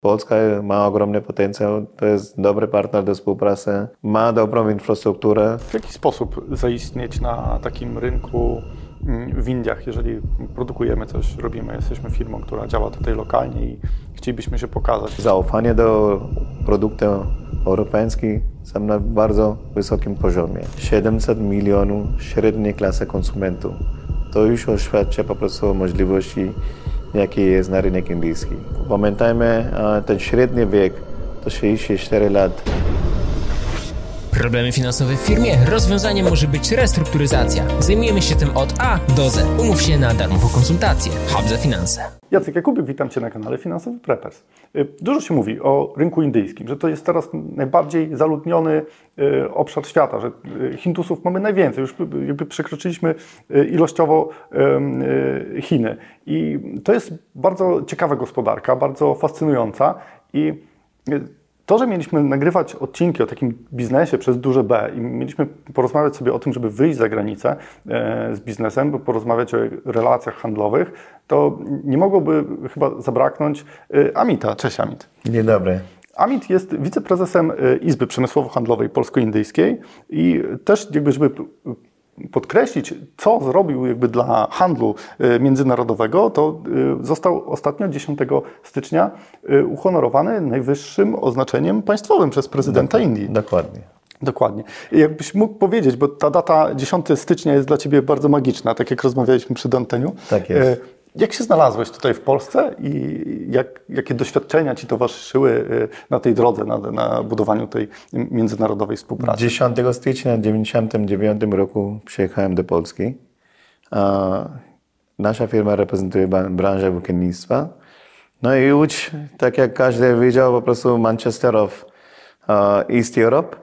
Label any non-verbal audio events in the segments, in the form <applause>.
Polska ma ogromny potencjał, to jest dobry partner do współpracy, ma dobrą infrastrukturę. W jaki sposób zaistnieć na takim rynku mm, w Indiach, jeżeli produkujemy coś, robimy, jesteśmy firmą, która działa tutaj lokalnie i chcielibyśmy się pokazać? Zaufanie do produktu europejskich są na bardzo wysokim poziomie. 700 milionów średniej klasy konsumentów. To już oświadcza po prostu o możliwości jaki jest na rynek indyjski. Pamiętajmy, ten średni wiek to 64 lat. Problemy finansowe w firmie? Rozwiązaniem może być restrukturyzacja. Zajmujemy się tym od A do Z. Umów się na darmową konsultację. Hub za finanse. Jacek Jakubik, witam Cię na kanale Finansowy Preppers. Y, dużo się mówi o rynku indyjskim, że to jest teraz najbardziej zaludniony y, obszar świata, że y, Hindusów mamy najwięcej, już jakby przekroczyliśmy ilościowo Chiny. I to jest bardzo ciekawa gospodarka, bardzo fascynująca i to, że mieliśmy nagrywać odcinki o takim biznesie przez duże B i mieliśmy porozmawiać sobie o tym, żeby wyjść za granicę e, z biznesem, by porozmawiać o relacjach handlowych, to nie mogłoby chyba zabraknąć e, Amita. Cześć Amit. Dzień dobry. Amit jest wiceprezesem e, Izby Przemysłowo-Handlowej Polsko-Indyjskiej i też jakby, żeby podkreślić, co zrobił jakby dla handlu e, międzynarodowego, to e, został ostatnio 10 stycznia e, uhonorowany najwyższym oznaczeniem państwowym przez prezydenta Indii. Dokładnie. Dokładnie. Jakbyś mógł powiedzieć, bo ta data 10 stycznia jest dla Ciebie bardzo magiczna, tak jak rozmawialiśmy przy anteniu. Tak jest. Jak się znalazłeś tutaj w Polsce i jak, jakie doświadczenia Ci towarzyszyły y, na tej drodze, na, na budowaniu tej międzynarodowej współpracy? 10 stycznia 1999 roku przyjechałem do Polski. Nasza firma reprezentuje branżę włókiennictwa. No i już, tak jak każdy wiedział, po prostu Manchester of East Europe.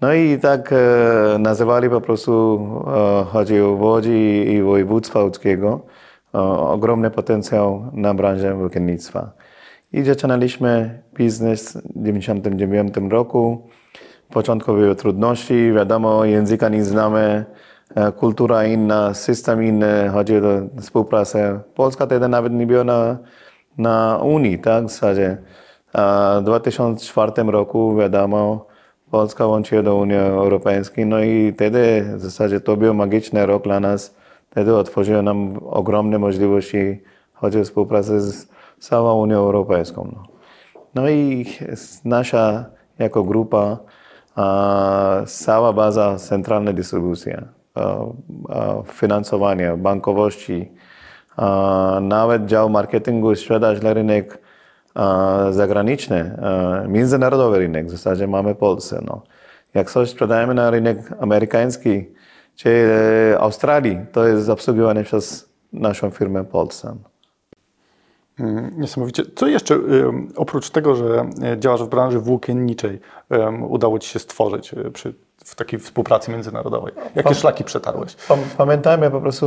No i tak e, nazywali po prostu, e, chodzi o Łodzi i województwa łódzkiego ogromny potencjał na branżę włókiennictwa. I zaczynaliśmy biznes w 1999 roku. Początku były trudności, wiadomo, języka nie znamy, e, kultura inna, system inny, chodzi o współpracę. Polska wtedy nawet nie była na, na Unii, tak, w zasadzie. W 2004 roku, wiadomo, Polska łączyła do Unii Europejskiej, no i wtedy w zasadzie to był magiczny rok dla nas Wtedy otworzyło nam ogromne możliwości, chodzi o współpracę z całą Unią Europejską. No, no i nasza jako grupa, a, cała baza, centralna dystrybucja, finansowanie, bankowości, a, nawet dział marketingu, sprzedaż dla rynek zagraniczny, międzynarodowy rynek, w zasadzie mamy Polsce. No. Jak coś sprzedajemy na rynek amerykański, czy e, Australii, to jest obsługiwane przez naszą firmę Polsce. Mm, niesamowicie. Co jeszcze oprócz tego, że e, działasz w branży włókienniczej, udało Ci się stworzyć e, przy, w takiej współpracy międzynarodowej? Jakie Pam szlaki przetarłeś? Pamiętajmy po prostu,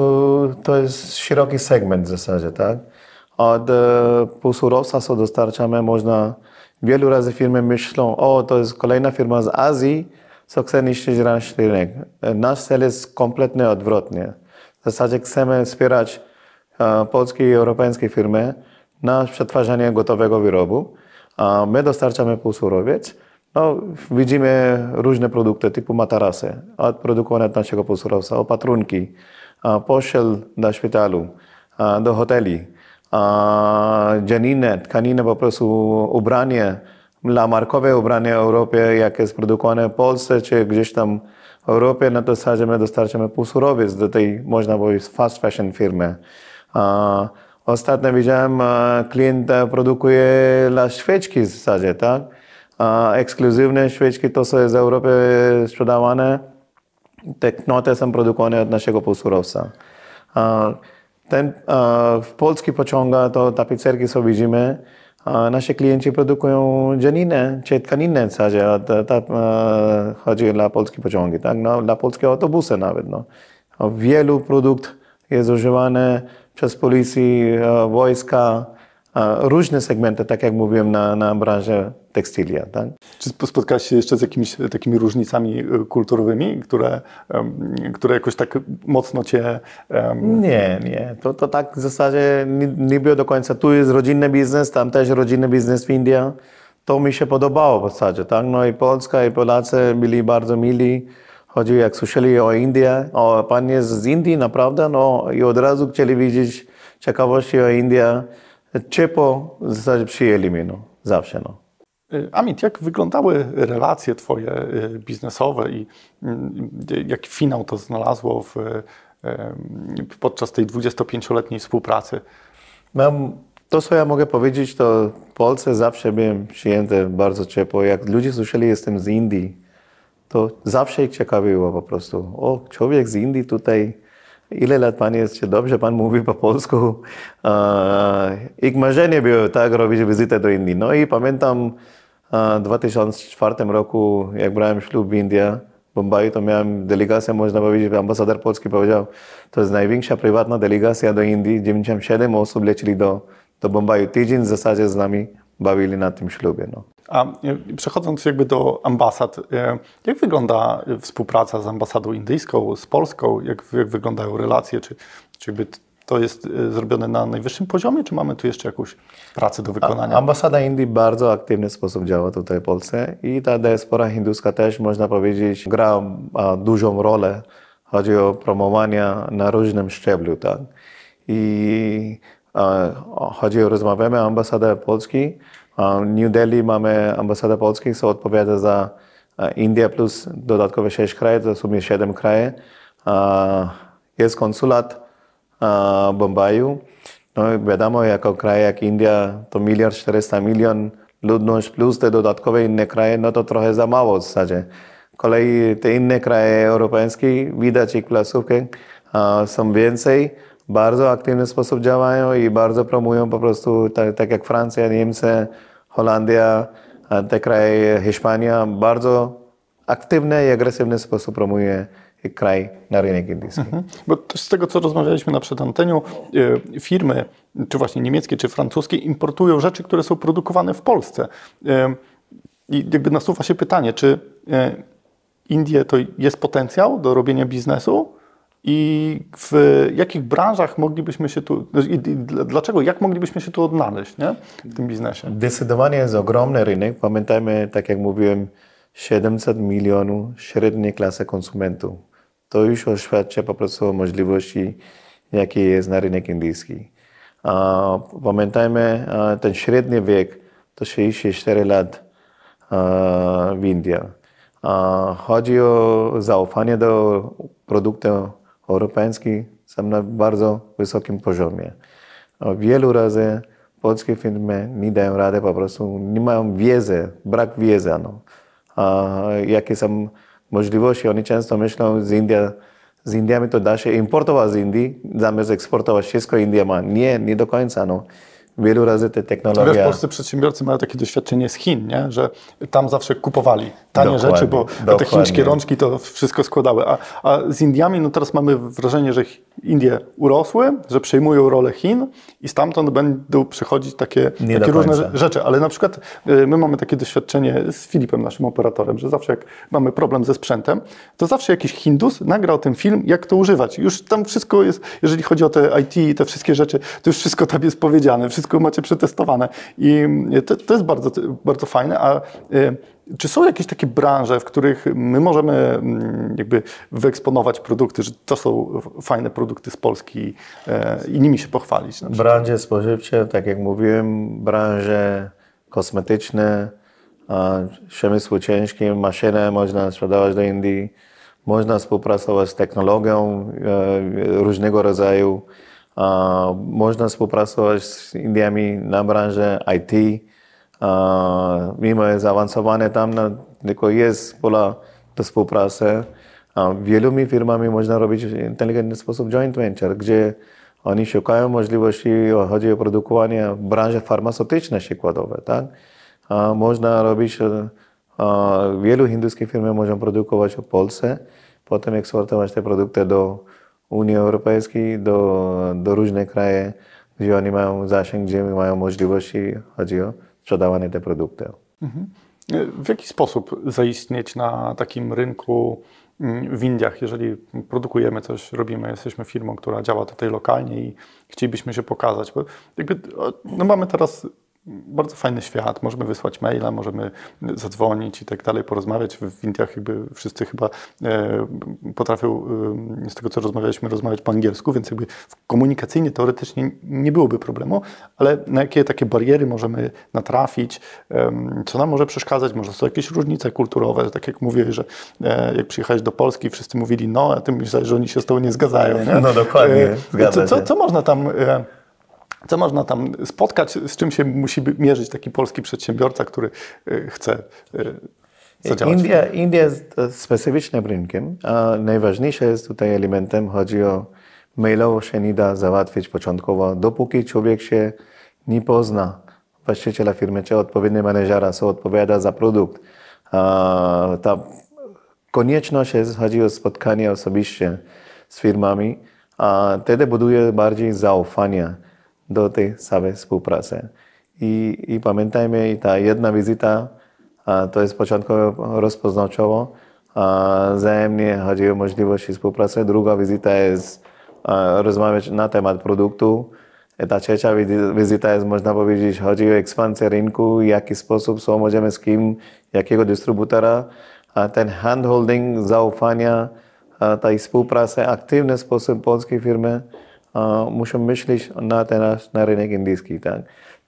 to jest szeroki segment w zasadzie, tak? Od półsurowca, co dostarczamy, można wielu razy firmy myślą, o, to jest kolejna firma z Azji, niszczyć nasz rynek. Nasz cel jest kompletnie odwrotny. W zasadzie chcemy wspierać e, polskie i europejskie firmy na przetwarzanie gotowego wyrobu. My dostarczamy półsurowiec. No, widzimy różne produkty typu matarasy, produkowane od naszego półsurowca, opatrunki, pościel dla szpitalu, do hoteli, dzianinę, tkaninę po prostu ubranie, dla markowe ubranie Europie, jak jest produkowane w Polsce, czy gdzieś tam w Europie, na to zasadzie my dostarczamy półsurowiec do tej, można powiedzieć, fast fashion firmy. Ostatnio widziałem, klient produkuje dla świeczki w zasadzie, tak? Ekskluzywne świeczki, to jest w Europie sprzedawane, te knoty są produkowane od naszego półsurowca. Ten, w polski pociąga to tapicerki, co widzimy, Nasi klienci produkują dzianinę czy tkaninę w zasadzie, ta, chodzi dla polskich pociągi, tak? No, dla polskie autobusy nawet. No. Wielu produkt jest używany przez policję, wojska, a, różne segmenty, tak jak mówiłem, na, na branżę tekstylia. Tak? Czy sp- spotkałeś się jeszcze z jakimiś takimi różnicami e, kulturowymi, które, które jakoś tak mocno cię... em, Nie, nie. To, to tak w zasadzie nie, było do końca. Tu jest rodzinny biznes, tam też rodzinny biznes w Indii. To mi się podobało w zasadzie, tak? No i Polska i Polacy byli bardzo mili. Chodzi, jak słyszeli o Indię, o pan jest z Indii, naprawdę, no i od razu chcieli widzieć ciekawości o Indię. Ciepło w zasadzie przyjęli mnie, no. Zawsze, no. Y, Amit, jak wyglądały relacje Twoje y, biznesowe i y, jaki finał to znalazło w, podczas tej 25-letniej współpracy? Mam, to, co ja mogę powiedzieć, to w Polsce zawsze byłem przyjęty bardzo ciepło. Jak ludzie słyszeli, jestem z Indii, to zawsze ich ciekawiło po prostu. O, człowiek z Indii tutaj, ile lat pan jest, dobrze pan mówi po polsku? Ich marzenie było tak robić wizytę do Indii. No i pamiętam w 2004 roku, jak brałem ślub w Indiach, Bombaju, to miałem delegację, można powiedzieć, ambasador polski powiedział, to jest największa prywatna delegacja do Indii, 97 osób lecieli do, do Bombaju. Tydzień w zasadzie z nami bawili na tym ślubie. No. A y, przechodząc jakby do ambasad, y, jak wygląda współpraca z ambasadą indyjską, z Polską? Jak, jak wyglądają relacje? Czy, czy jakby to jest y, zrobione na najwyższym poziomie, czy mamy tu jeszcze jakąś pracę do wykonania? Ambasada Indii w bardzo aktywny sposób działa tutaj w Polsce i ta diaspora hinduska też, można powiedzieć, gra dużą rolę. Chodzi o promowanie na różnym szczeblu. Tak? I chodzi rozmawiamy o ambasadę Polski. New Delhi mamy ambasadę Polski, co odpowiada za India plus dodatkowe 6 krajów, to w sumie 7 krajów. Jest konsulat w Bombaju. No wiadomo, jako kraj jak India, to miliard 400 milion ludność plus te dodatkowe inne kraje, no to trochę za mało w zasadzie. Te inne kraje europejskie, widać ich placówki, a, są więcej, bardzo aktywny sposób działają i bardzo promują po prostu, tak, tak jak Francja, Niemcy, Holandia, te kraje, Hiszpania, bardzo aktywny i agresywny sposób promuje kraj na rynek indyjski. Mhm. Bo z tego, co rozmawialiśmy na przedanteniu, y, firmy, czy właśnie niemieckie, czy francuskie, importują rzeczy, które są produkowane w Polsce. Y, I jakby nasuwa się pytanie, czy y, Indie to jest potencjał do robienia biznesu? I w jakich branżach moglibyśmy się tu, dlaczego, jak moglibyśmy się tu odnaleźć nie? w tym biznesie? Zdecydowanie jest ogromny rynek. Pamiętajmy, tak jak mówiłem, 700 milionów średniej klasy konsumentów. To już oświadcza po prostu o możliwości, jakie jest na rynek indyjski. Pamiętajmy, ten średni wiek to 64 lat w Indiach. Chodzi o zaufanie do produktów europejskich, są na bardzo wysokim poziomie. Wielu razy polskie firmy nie dają rady, po prostu nie mają wiedzy, brak wiedzy. No. A jakie są możliwości? Oni często myślą, z India, z Indiami to da się importować z Indii, zamiast eksportować wszystko India ma. Nie, nie do końca. No. Wielu razy te Wiesz, technologie... polscy przedsiębiorcy mają takie doświadczenie z Chin, nie? że tam zawsze kupowali tanie Dokładnie, rzeczy, bo, bo te dokładnie. chińskie rączki to wszystko składały. A, a z Indiami, no teraz mamy wrażenie, że Indie urosły, że przejmują rolę Chin i stamtąd będą przychodzić takie, takie różne rzeczy. Ale na przykład y, my mamy takie doświadczenie z Filipem, naszym operatorem, że zawsze jak mamy problem ze sprzętem, to zawsze jakiś Hindus nagra o tym film, jak to używać. Już tam wszystko jest, jeżeli chodzi o te IT i te wszystkie rzeczy, to już wszystko tam jest powiedziane, wszystko macie przetestowane. I y, to, to jest bardzo, bardzo fajne. A y, czy są jakieś takie branże, w których my możemy mm, jakby wyeksponować produkty, że to są fajne produkty z Polski e, i nimi się pochwalić? Branże spożywcze, tak jak mówiłem, branże kosmetyczne, a, przemysł ciężki, maszyny można sprzedawać do Indii, można współpracować z technologią różnego rodzaju, można współpracować z Indiami na branży IT, mimo jest zaawansowane tam, no, tylko jest pola do współpracy. A wieloma firmami można robić w inteligentny sposób joint venture, gdzie oni szukają możliwości, chodzi o produkowanie branży farmaceutycznej przykładowe, tak? A można robić, e, wielu hinduskich firm może produkować w Polsce, potem eksportować te produkty do Unii Europejskiej, do, do różnych krajów gdzie oni mają zasięg, gdzie mają możliwości, chodzi o sprzedawanie te produkty. W jaki sposób zaistnieć na takim rynku mm, w Indiach, jeżeli produkujemy coś, robimy, jesteśmy firmą, która działa tutaj lokalnie i chcielibyśmy się pokazać? Bo jakby, no mamy teraz bardzo fajny świat, możemy wysłać maila, możemy zadzwonić i tak dalej, porozmawiać. W Indiach jakby wszyscy chyba e, potrafią, e, z tego co rozmawialiśmy, rozmawiać po angielsku, więc jakby komunikacyjnie, teoretycznie nie byłoby problemu, ale na jakie takie bariery możemy natrafić, e, co nam może przeszkadzać, może są jakieś różnice kulturowe, tak jak mówię, że e, jak przyjechałeś do Polski, wszyscy mówili no, a ty myślałeś, że oni się z tobą nie zgadzają. Nie? No dokładnie, E, zgadza co, co, co można tam... Co można tam spotkać, z czym się musi mierzyć taki polski przedsiębiorca, który y, chce y, zadziałać? India, India jest e, specyficznym rynkiem, a najważniejsze jest tutaj elementem, chodzi o mailowo się nie da załatwić początkowo, dopóki człowiek się nie pozna właściciela firmy, czy odpowiedniego menedżera, co odpowiada za produkt. A, ta konieczność jest, chodzi o spotkanie osobiście z firmami, a wtedy buduje bardziej zaufanie do tej samej współpracy. I, i pamiętajmy, i ta jedna wizyta a to jest początkowo rozpoznawczowo, a wzajemnie chodzi o możliwości współpracy. Druga wizyta jest a, rozmawiać na temat produktu. Ta trzecia wizy- wizyta jest, można powiedzieć, chodzi o ekspansję rynku, w jaki sposób, co możemy z kim, jakiego dystrybutora. A ten handholding, zaufania, a tej współpracy, aktywny sposób polskiej firmy muszą myśleć na ten nasz na rynek indyjski. Tak?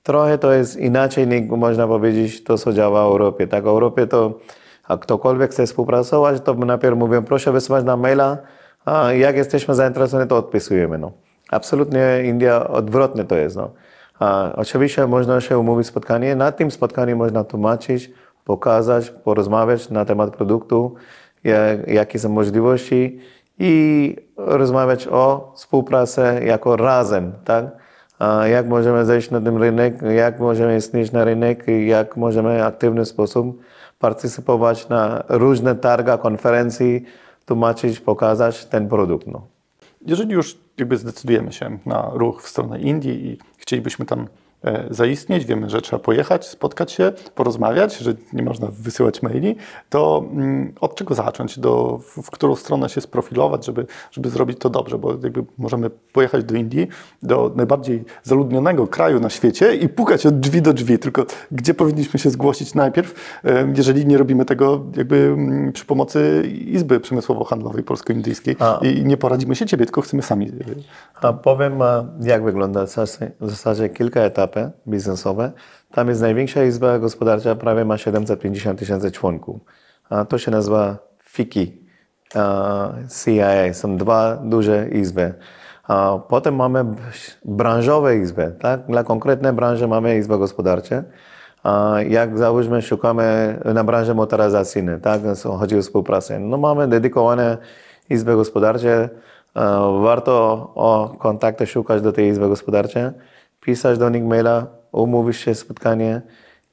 Trochę to jest inaczej niż można powiedzieć to, co działa w Europie. Tak, w Europie to a ktokolwiek chce współpracować, to najpierw mówią, proszę wysłać na maila, a jak jesteśmy zainteresowani, to odpisujemy. No. Absolutnie India odwrotnie to jest. No. A oczywiście można się umówić spotkanie, na tym spotkaniu można tłumaczyć, pokazać, porozmawiać na temat produktu, jak, jakie są możliwości i rozmawiać o współpracy jako razem, tak? Jak możemy zejść na ten rynek, jak możemy istnieć na rynek, jak możemy w aktywny sposób partycypować na różne targach, konferencji, tłumaczyć, pokazać ten produkt. No. Jeżeli już jakby zdecydujemy się na ruch w stronę Indii i chcielibyśmy tam zaistnieć, wiemy, że trzeba pojechać, spotkać się, porozmawiać, że nie można wysyłać maili, to mm, od czego zacząć, do, w, którą stronę się sprofilować, żeby, żeby zrobić to dobrze, bo jakby możemy pojechać do Indii, do najbardziej zaludnionego kraju na świecie i pukać od drzwi do drzwi, tylko gdzie powinniśmy się zgłosić najpierw, e, jeżeli nie robimy tego jakby mm, przy pomocy Izby Przemysłowo-Handlowej Polsko-Indyjskiej A. i nie poradzimy się Ciebie, tylko chcemy sami. A powiem, jak wygląda w zasadzie kilka etapów biznesowe. Tam jest największa izba gospodarcza, prawie ma 750 tysięcy członków. To się nazywa FICI, a, CIA. Są dwa duże izby. Potem mamy branżowe izby. Tak? Dla konkretnej branży mamy izbę gospodarczą. A jak załóżmy, szukamy na branży motoryzacyjnej, tak? Chodzi o współpracę. No mamy dedykowane izby gospodarcze. Warto o kontakty szukać do tej izby gospodarczej, pisać do nich maila, umówić się spotkanie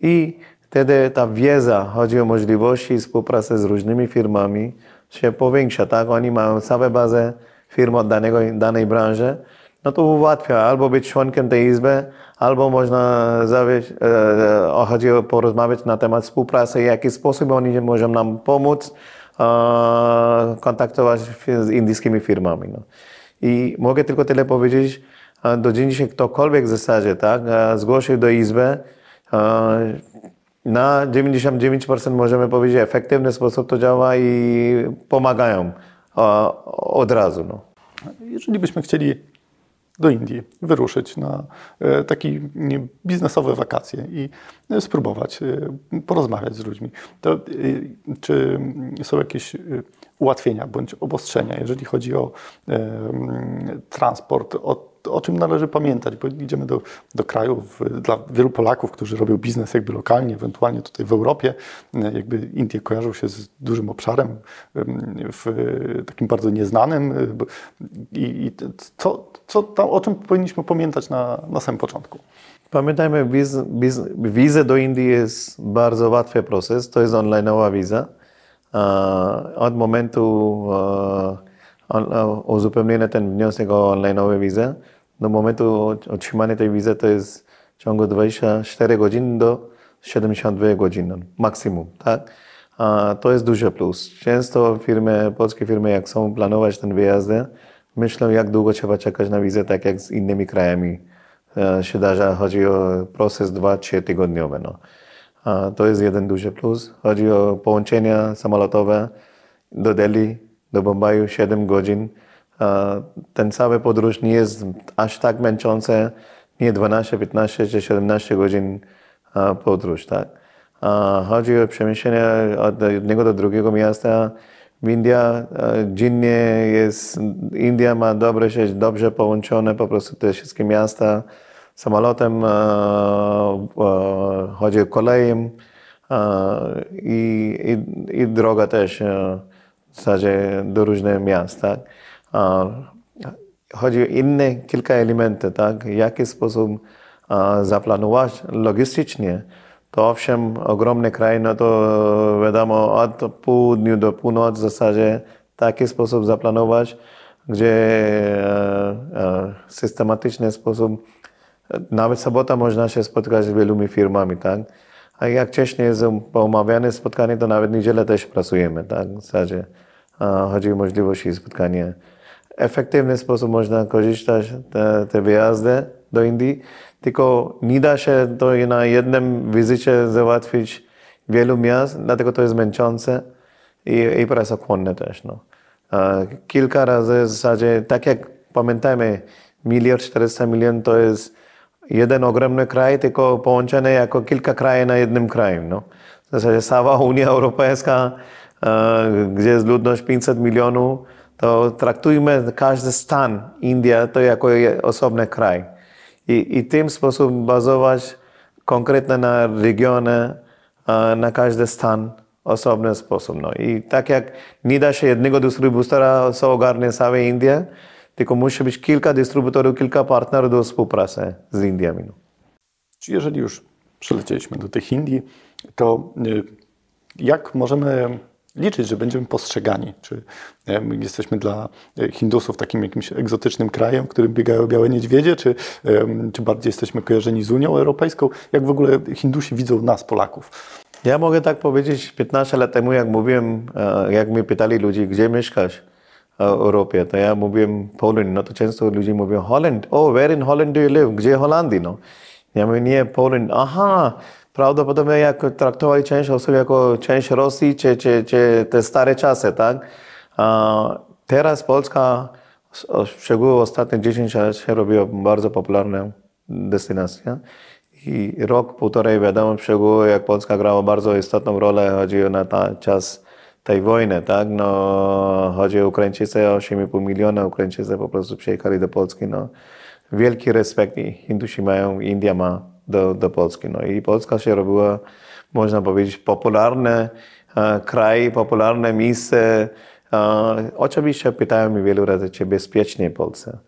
i wtedy ta wiedza, chodzi o możliwości współpracy z różnymi firmami, się powiększa, tak? Oni mają całą bazę firm od danego, danej branży, no to ułatwia albo być członkiem tej izby, albo można zawieść, e, o- chodzi o porozmawiać na temat współpracy, w jaki sposób oni mogą nam pomóc e, kontaktować z indyjskimi firmami. No. I mogę tylko tyle powiedzieć, e, do dziś dzisiaj ktokolwiek w zasadzie tak, zgłosił do izby, na 99% możemy powiedzieć, efektywny sposób to działa i pomagają od razu. No. Jeżeli byśmy chcieli do Indii wyruszyć na e, takie biznesowe wakacje i e, spróbować e, porozmawiać z ludźmi, to czy są jakieś ułatwienia bądź obostrzenia, jeżeli chodzi o transport, o, o czym należy pamiętać, bo idziemy do, do krajów, dla wielu Polaków, którzy robią biznes jakby lokalnie, ewentualnie tutaj w Europie, jakby Indie kojarzą się z dużym obszarem, em, w takim bardzo nieznanym i, i co, co tam, o czym powinniśmy pamiętać na, na samym początku? Pamiętajmy, wiz, wiz, wizę do Indii jest bardzo łatwy proces. To jest online'owa wiza. Od momentu uzupełnienia ten wniosek o online'ową wizę, do momentu otrzymania tej wizy to jest w ciągu 24 godzin do 72 godzin maksimum, tak? A to jest duży plus. Często firmy, polskie firmy, jak chcą planować ten wyjazd, myślą, jak długo trzeba czekać na wizę, tak jak z innymi krajami e, się zdarza. Chodzi o proces 2-3 tygodniowy. No. A to jest jeden duży plus. Chodzi o połączenia samolotowe do Delhi, do Bombaju 7 godzin. Ten cały podróż nie jest aż tak męczący, nie 12, 15 czy 17 godzin podróż, tak? Chodzi o przemieszczenie od jednego do drugiego miasta. W India dziennie jest, India ma dobre, dobrze połączone po prostu te wszystkie miasta samolotem, chodzi kolejem i, i, i droga też w zasadzie do różnych miast, tak? Chodzi o inne kilka elementów, tak? W jaki sposób zaplanować logistycznie to owszem, ogromny kraj, no to wiadomo, od południu do północy w zasadzie taki sposób zaplanować, gdzie e, e, systematyczny sposób, nawet sobota można się spotkać z wieloma firmami, tak? A jak wcześniej jest umawiane spotkanie, to nawet niedzielę też pracujemy, tak? W zasadzie chodzi o możliwości spotkania. Efektywny sposób można korzystać te, te wyjazdy do Indii tylko nie da się to na jednym wizycie załatwić wielu miast, dlatego to jest męczące i, i pracochłonne też. No. Kilka razy w zasadzie, tak jak pamiętajmy, miliard 400 milionów to jest jeden ogromny kraj, tylko połączony jako kilka krajów na jednym kraju. No. W zasadzie cała Unia Europejska, gdzie jest ludność 500 milionów, to traktujmy każdy stan India to jako osobny kraj i, i tym sposób bazować konkretnie na regiony, na każdy stan osobny sposób. No. I tak jak nie da się jednego dystrybutora, co ogarnie całą Indię, tylko musi być kilka dystrybutorów, kilka partnerów do współpracy z Indiami. No. Czy jeżeli już przylecieliśmy do tych Indii, to y, jak możemy liczyć, że będziemy postrzegani. Czy my jesteśmy dla e, Hindusów takim jakimś egzotycznym krajem, w którym biegają białe niedźwiedzie, czy, czy bardziej jesteśmy kojarzeni z Unią Europejską? Jak w ogóle Hindusi widzą nas, Polaków? Ja mogę tak powiedzieć, 15 lat temu, jak mówiłem, e, jak mnie pytali ludzi, gdzie mieszkasz w Europie, to ja mówiłem Poland, no to często ludzie mówią Holland, oh, where in Holland do you live? Gdzie Holandii, no? Ja mówię, nie, Poland, aha, prawdopodobnie jak traktowali część osób jako część Rosji, czy, czy, czy te stare czasy, tak? A teraz Polska, szczególnie ostatnie 10 lat się robiła bardzo popularna destynacja. I rok, półtorej wiadomo, szczególnie jak Polska grała bardzo istotną rolę, chodzi o na ta, czas tej wojny, tak? No, chodzi o Ukraińczycy, 8,5 miliona Ukraińczycy po prostu przyjechali do Polski, no. Wielki respekt Hindusi mają, India ma do, do Polski. No i Polska się robiła, można powiedzieć, popularny e, kraj, popularne miejsce. E, oczywiście pytają mnie wielu razy, czy bezpiecznie Polsce.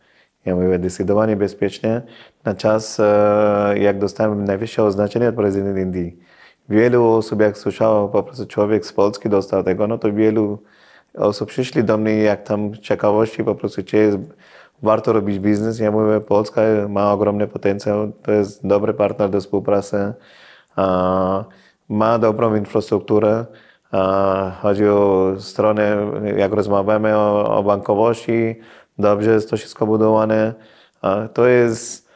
Ja mówię, zdecydowanie bezpiecznie. Na czas, e, jak dostałem najwyższe oznaczenie od prezydenta Indii, wielu osób, jak słyszało po prostu człowiek z Polski dostał tego, no to wielu osób przyszli do mnie, jak tam ciekawości po prostu, czy jest warto robić biznes. Ja mówię, Polska ma ogromny potencjał, to jest dobry partner do współpracy, ma dobrą infrastrukturę. Chodzi o stronę, jak rozmawiamy o, o bankowości, dobrze jest to wszystko budowane. To jest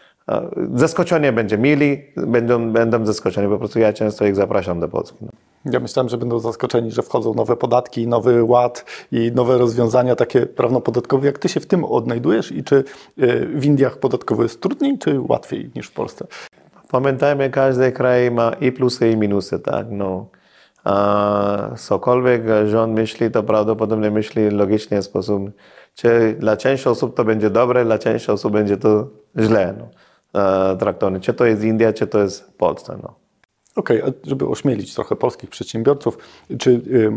zaskoczenie będzie mili, będą, będą zaskoczeni. Po prostu ja często ich zapraszam do Polski. Ja myślałem, że będą zaskoczeni, że wchodzą nowe podatki, nowy ład i nowe rozwiązania takie prawno-podatkowe. Jak ty się w tym odnajdujesz i czy y, w Indiach podatkowo jest trudniej, czy łatwiej niż w Polsce? Pamiętajmy, każdy kraj ma i plusy, i minusy, tak? No. A cokolwiek rząd myśli, to prawdopodobnie myśli logicznie sposób, czy dla części osób to będzie dobre, dla części osób będzie to źle no, traktowane. Czy to jest India, czy to jest Polska. No. Okej, okay, żeby ośmielić trochę polskich przedsiębiorców, czy y,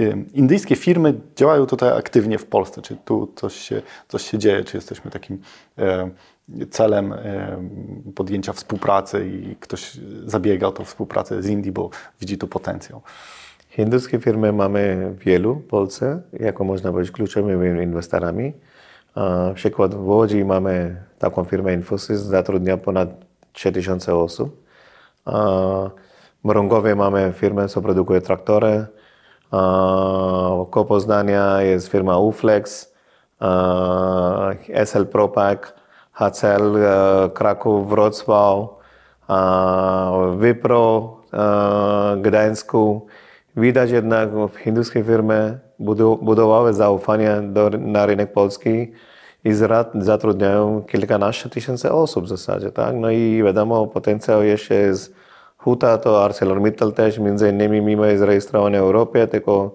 y, indyjskie firmy działają tutaj aktywnie w Polsce? Czy tu coś się, coś się dzieje? Czy jesteśmy takim y, celem podjęcia współpracy i ktoś zabiega o tą współpracę z Indii, bo widzi tu potencjał? Hinduskie firmy mamy wielu w Polsce, jako można powiedzieć kluczowymi inwestorami. E, Przykład w Łodzi mamy taką firmę Infosys, zatrudnia ponad 3000 osób. W Mrągowie mamy firmę, co produkuje traktory. Koło Poznania jest firma Uflex, SL Propack, HCL e, Kraków, Wrocław, Wipro e, Gdańsku. Widać jednak w hinduskie firmy budowały zaufanie do, na rynek polski i zra- zatrudniają kilkanaście tysięcy osób w zasadzie, tak? No i wiadomo, potencjał jeszcze jest Huta, to ArcelorMittal też, między innymi mimo jest zarejestrowany w Europie, tylko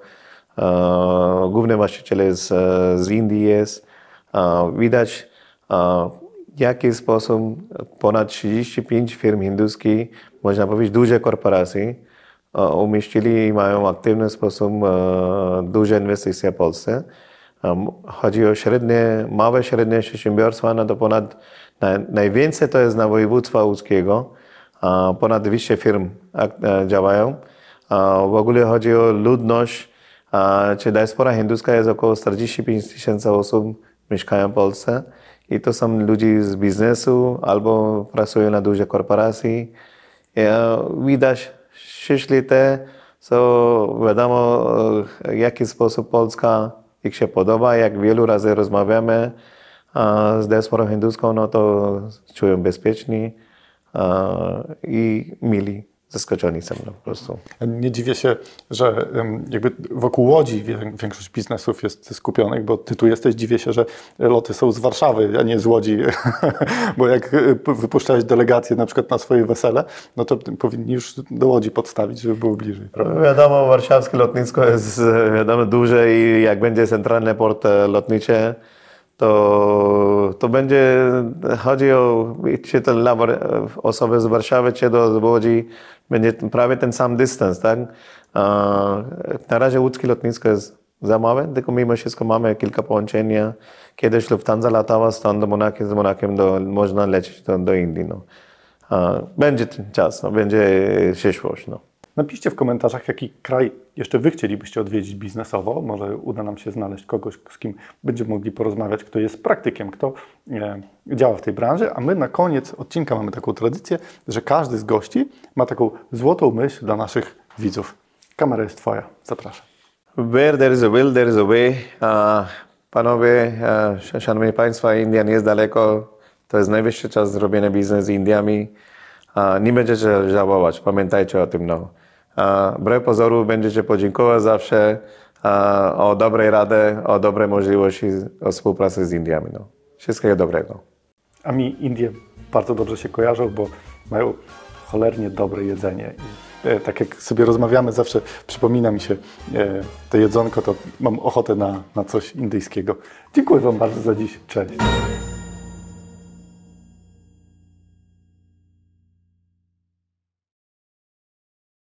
e, główny właściciel jest e, z Indii jest. E, widać e, jaki sposób ponad 35 firm hinduskich, można powiedzieć duże korporacje, e, umieścili i mają aktywny sposób duże inwestycje w Polsce. Chodzi o średnie, małe, średnie przedsiębiorstwa, no to ponad, naj, najwięcej to jest na województwa łódzkiego, ponad 200 firm e, działają. W ogóle chodzi o ludność, czy diaspora hinduska jest około 45 tysięcy osób mieszkają w Polsce i to są ludzie z biznesu albo pracują na duże korporacje. Ja, widać jeśli te, co wiadomo, e, w jaki sposób Polska ich się podoba, jak wielu razy rozmawiamy z diasporą hinduską, no to czują bezpieczni i mili, zaskoczeni są no, po prostu. Nie dziwię się, że jakby wokół Łodzi większość biznesów jest skupionych, bo ty tu jesteś, dziwię się, że loty są z Warszawy, a nie z Łodzi, <laughs> bo jak p- wypuszczałeś delegację na przykład na swoje wesele, no to powinni już do Łodzi podstawić, żeby było bliżej, prawda? Wiadomo, warszawskie lotnisko jest e, wiadomo duże i jak będzie centralny port e, lotniczy, to, to będzie, chodzi o, czy to dla osoby z Warszawy, czy do Łodzi, będzie prawie ten sam dystans, tak? Na razie łódzkie lotnisko jest za małe, tylko mimo wszystko mamy kilka połączeń. Kiedyś Lufthansa latała stąd do Monachium, z Monachium do, można lecieć do, do Indii. No. Będzie ten czas, no, będzie przyszłość. No. Napiszcie w komentarzach, jaki kraj jeszcze Wy chcielibyście odwiedzić biznesowo. Może uda nam się znaleźć kogoś, z kim będziemy mogli porozmawiać, kto jest praktykiem, kto e, działa w tej branży. A my na koniec odcinka mamy taką tradycję, że każdy z gości ma taką złotą myśl dla naszych widzów. Kamera jest Twoja. Zapraszam. Where there is a will, there is a way. Uh, panowie, uh, szanowni państwo, India nie jest daleko. To jest najwyższy czas zrobienia biznes z Indiami. Uh, nie będziecie żałować, pamiętajcie o tym. No. Wbrew pozoru będziecie podziękować zawsze o dobrej radę, o dobre możliwości o współpracy z Indiami. No. Wszystkiego dobrego. A mi Indie bardzo dobrze się kojarzą, bo mają cholernie dobre jedzenie. I, e, tak jak sobie rozmawiamy, zawsze przypomina mi się e, to jedzonko, to mam ochotę na, na coś indyjskiego. Dziękuję Wam bardzo za dziś. Cześć.